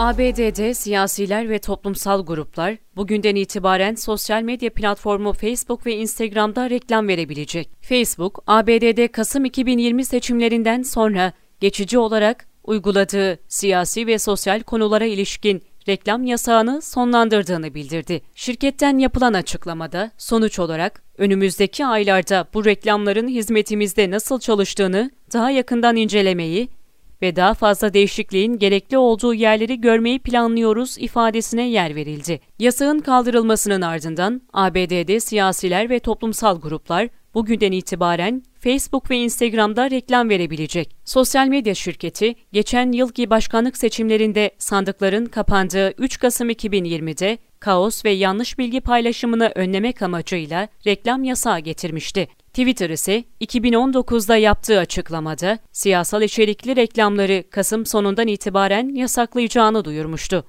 ABD'de siyasiler ve toplumsal gruplar bugünden itibaren sosyal medya platformu Facebook ve Instagram'da reklam verebilecek. Facebook, ABD'de Kasım 2020 seçimlerinden sonra geçici olarak uyguladığı siyasi ve sosyal konulara ilişkin reklam yasağını sonlandırdığını bildirdi. Şirketten yapılan açıklamada sonuç olarak önümüzdeki aylarda bu reklamların hizmetimizde nasıl çalıştığını daha yakından incelemeyi ve daha fazla değişikliğin gerekli olduğu yerleri görmeyi planlıyoruz ifadesine yer verildi. Yasağın kaldırılmasının ardından ABD'de siyasiler ve toplumsal gruplar bugünden itibaren Facebook ve Instagram'da reklam verebilecek. Sosyal medya şirketi geçen yılki başkanlık seçimlerinde sandıkların kapandığı 3 Kasım 2020'de kaos ve yanlış bilgi paylaşımını önlemek amacıyla reklam yasağı getirmişti. Twitter ise 2019'da yaptığı açıklamada siyasal içerikli reklamları Kasım sonundan itibaren yasaklayacağını duyurmuştu.